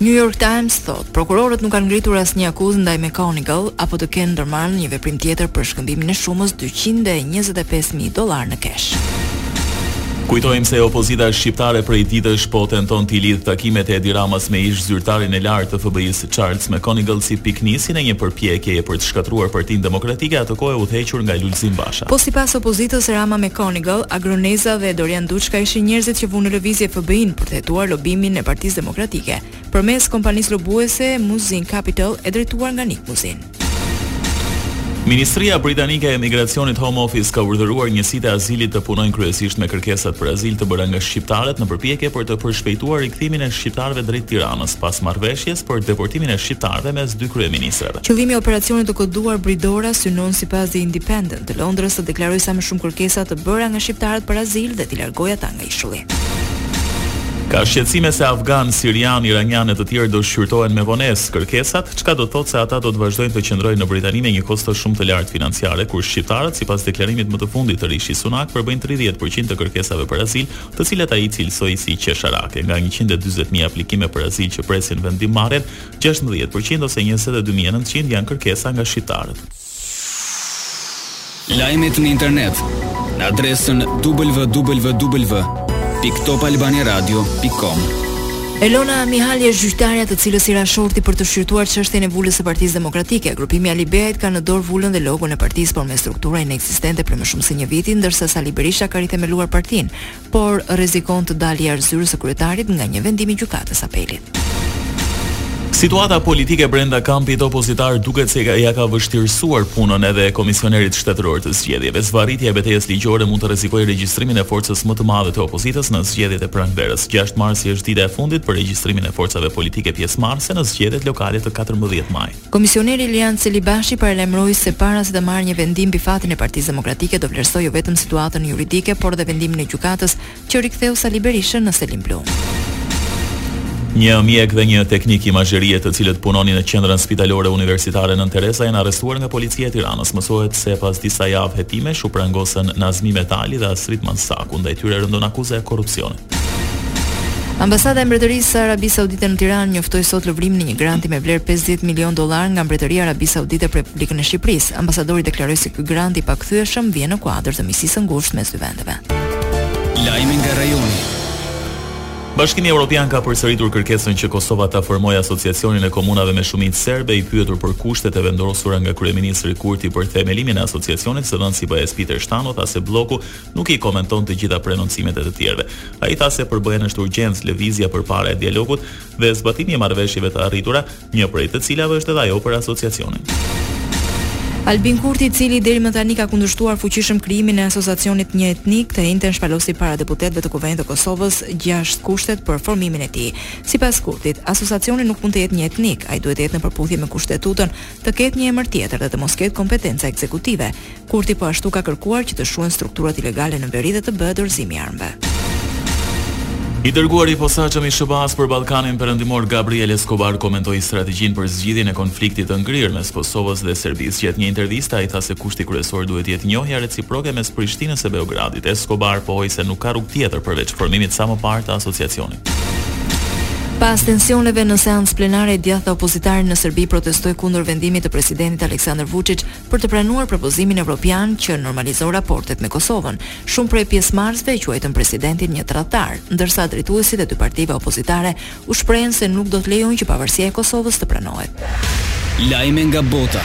New York Times thotë, prokurorët nuk kanë ngritur asnjë akuzë ndaj McGonigal apo të kenë ndërmarrë një veprim tjetër për shkëmbimin e shumës 225.000 dollarë në kesh. Kujtojmë se opozita shqiptare prej ditësh po tenton t'i lidhë takimet e Edi Ramës me ish-zyrtarin e lartë të FBI-së Charles McGonigal si pikënisjen e një përpjekjeje për të shkatërruar Partinë Demokratike atë kohë e udhëhequr nga Lulzim Basha. Po sipas opozitës, Rama, McGonigal, Agron Neza dhe Dorian Duçka ishin njerëzit që vunë në lëvizje FBI-në për të hetuar lobimin e Partisë Demokratike. demokratike, përmes kompanisë lobuese Muzin Capital e drejtuar nga Nick Muzin. Ministria Britanike e Migracionit Home Office ka urdhëruar njësitë e azilit të punojnë kryesisht me kërkesat për azil të bëra nga shqiptarët në përpjekje për të përshpejtuar rikthimin e shqiptarëve drejt Tiranës pas marrëveshjes për deportimin e shqiptarëve mes dy kryeministrave. Qëllimi i operacionit të koduar Bridora synon sipas The Independent të Londrës të deklarojë sa më shumë kërkesa të bëra nga shqiptarët për azil dhe t'i largojë ata ishulli. Ka shqetësime se afganë, sirianë, iranianë e të tjerë do shqyrtohen me vonesë kërkesat, çka do të thotë se ata do të vazhdojnë të qëndrojnë në Britani me një kosto shumë të lartë financiare, kur shqiptarët, sipas deklarimit më të fundit të Rishi Sunak, përbëjnë tridhjetë për qind të kërkesave për azil, të cilat ai cilësoi si qesharake. Nga njëqind e dyzet mijë aplikime për azil që presin vendimmarrjen, gjashtëmbëdhjetë për qind ose njëzet e dy mijë e nëntëqind janë kërkesa nga shqiptarët. Lajmet në internet në adresën www.topalbaniradio.com. Elona Mihali është gjyqtarja të cilës i ra shorti për të shqyrtuar çështjen e vulës së Partisë Demokratike. Grupimi i Alibeajt ka në dorë vulën dhe logon e partisë, por me struktura inekzistente prej më shumë se një viti, ndërsa Sali Berisha ka rithemeluar partinë. por rrezikon të dalë jashtë zyrës së kryetarit nga një vendim i Gjykatës Apelit. Situata politike brenda kampit opozitar duket se ia ka vështirësuar punën edhe komisionerit shtetëror të zgjedhjeve. Zvarritja e betejës ligjore mund të rrezikojë regjistrimin e forcës më të madhe të opozitës në zgjedhjet e pranverës. 6 marsi është dita e fundit për regjistrimin e forcave politike pjesëmarrëse në zgjedhjet lokale të 14 maj. Komisioneri Ilirjan Celibashi paralajmëroi se para se të marrë një vendim mbi fatin e Partisë Demokratike do vlerësojë jo vetëm situatën juridike, por dhe vendimin e gjykatës që riktheu Sali Berishën në selinë blu. Një mjek dhe një teknik imazherie të cilët punonin në Qendrën Spitalore Universitare Nënë Tereza janë arrestuar nga policia e Tiranës. Mësohet se pas disa javë hetimesh u prangosën Nazmi Metali dhe Astrit Mansaku, ndaj tyre rëndon akuza e korrupsionit. Ambasada e Mbretërisë së Arabisë Saudite në Tiranë njoftoi sot lëvrimin e një granti me vlerë 50 milionë dollarë nga Mbretëria e Arabisë Saudite për Republikën e Shqipërisë. Ambasadori deklaroi se ky grant i pakthyeshëm vjen në kuadër të miqësisë së ngushtë mes dy vendeve. Lajme nga rajoni. Bashkimi Evropian ka përsëritur kërkesën që Kosova ta formojë Asociacionin e Komunave me Shumicë Serbe, i pyetur për kushtet e vendosura nga kryeministri Kurti për themelimin e asociacionit, zëdhënësi i BE-së Peter Stano tha se blloku nuk i komenton të gjitha prononcimet e të tjerëve. Ai tha se për BE-në është urgjencë lëvizja përpara e dialogut dhe zbatimi i marrëveshjeve të arritura, një prej të cilave është edhe ajo për asociacionin. Albin Kurti, i cili deri më tani ka kundërshtuar fuqishëm krijimin e Asociacionit njëetnik, të enjten shpalosi para deputetëve të Kuvendit të Kosovës gjashtë kushtet për formimin e tij. Sipas Kurtit, Asociacioni nuk mund të jetë njëetnik, ai duhet të jetë në përputhje me Kushtetutën, të ketë një emër tjetër dhe të mos ketë kompetenca ekzekutive. Kurti po ashtu ka kërkuar që të shuhen strukturat ilegale në veri dhe të bëhet dorëzimi i armëve. I dërguari i posaçëm i SHBA-s për Ballkanin Perëndimor Gabriel Escobar komentoi strategjinë për zgjidhjen e konfliktit të ngrirë mes Kosovës dhe Serbisë. Gjatë një interviste ai tha se kushti kryesor duhet të jetë njohja reciproke mes Prishtinës e Beogradit. Escobar pohoi se nuk ka rrugë tjetër përveç formimit sa më parë të asociacionit. Pas tensioneve në seancë plenare e djathta opozitare në Serbi protestoi kundër vendimit të presidentit Aleksandar Vuçiç për të pranuar propozimin evropian që normalizon raportet me Kosovën. Shumë prej pjesëmarrësve e quajtën presidentin një tradhtar, ndërsa drejtuesit e dy partive opozitare u shprehën se nuk do të lejojnë që pavarësia e Kosovës të pranohet. Lajme nga bota.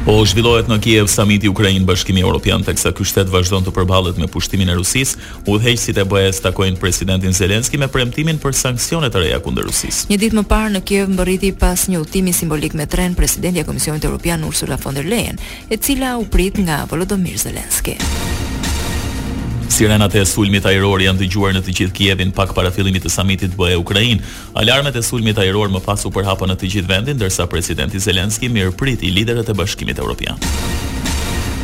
Po zhvillohet në Kiev samiti Ukrainë-Bashkimi Evropian, teksa ky shtet vazhdon të përballet me pushtimin e Rusisë, Udhëheqësit e BE-së takojnë presidentin Zelensky me premtimin për sanksione të reja kundër Rusisë. Një ditë më parë në Kiev mbërriti pas një udhëtimi simbolik me tren presidentja e Komisionit Europian Ursula von der Leyen, e cila u prit nga Volodymyr Zelensky. Sirenat e sulmit ajror janë dëgjuar në të gjithë Kievin pak para fillimit të samitit BE-Ukrainë. Alarmet e sulmit ajror më pas u përhapën në të gjithë vendin, ndërsa presidenti Zelensky mirëpriti liderët e Bashkimit Evropian.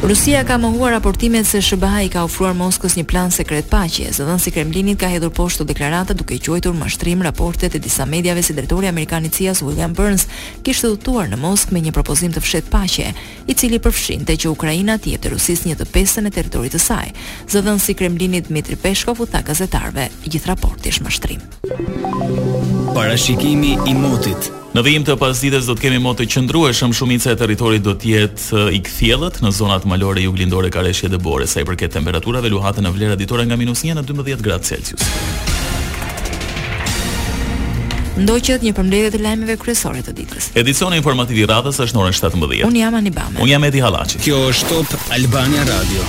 Rusia ka mohuar raportimet se SHBA i ka ofruar Moskës një plan sekret paqe. Zëdhënësi i Kremlinit ka hedhur poshtë deklaratat duke quajtur mashtrim raportet e disa mediave se drejtori amerikan i CIA-s William Burns kishte udhëtuar në Moskë me një propozim të fshehtë paqe, i cili përfshinte që Ukraina t'i jepte Rusisë një të pestën e territorit të saj. Zëdhënësi i Kremlinit Dmitry Peskov u tha gazetarëve, "Gjithë raporti është mashtrim." Parashikimi i motit. Në vijim të pasdites do të kemi mot të qëndrueshëm, shumica e territorit do të jetë i kthjellët, në zonat malore juglindore ka reshje dëbore. Sa i përket temperaturave, luhaten në vlera ditore nga -1 në 12 gradë Celsius. Ndoqët një përmbledhje të lajmeve kryesore të ditës. Edicioni informativ i radhës është në orën 17. Unë jam Anibame. Unë jam Edi Hallaçi. Kjo është Top Albania Radio.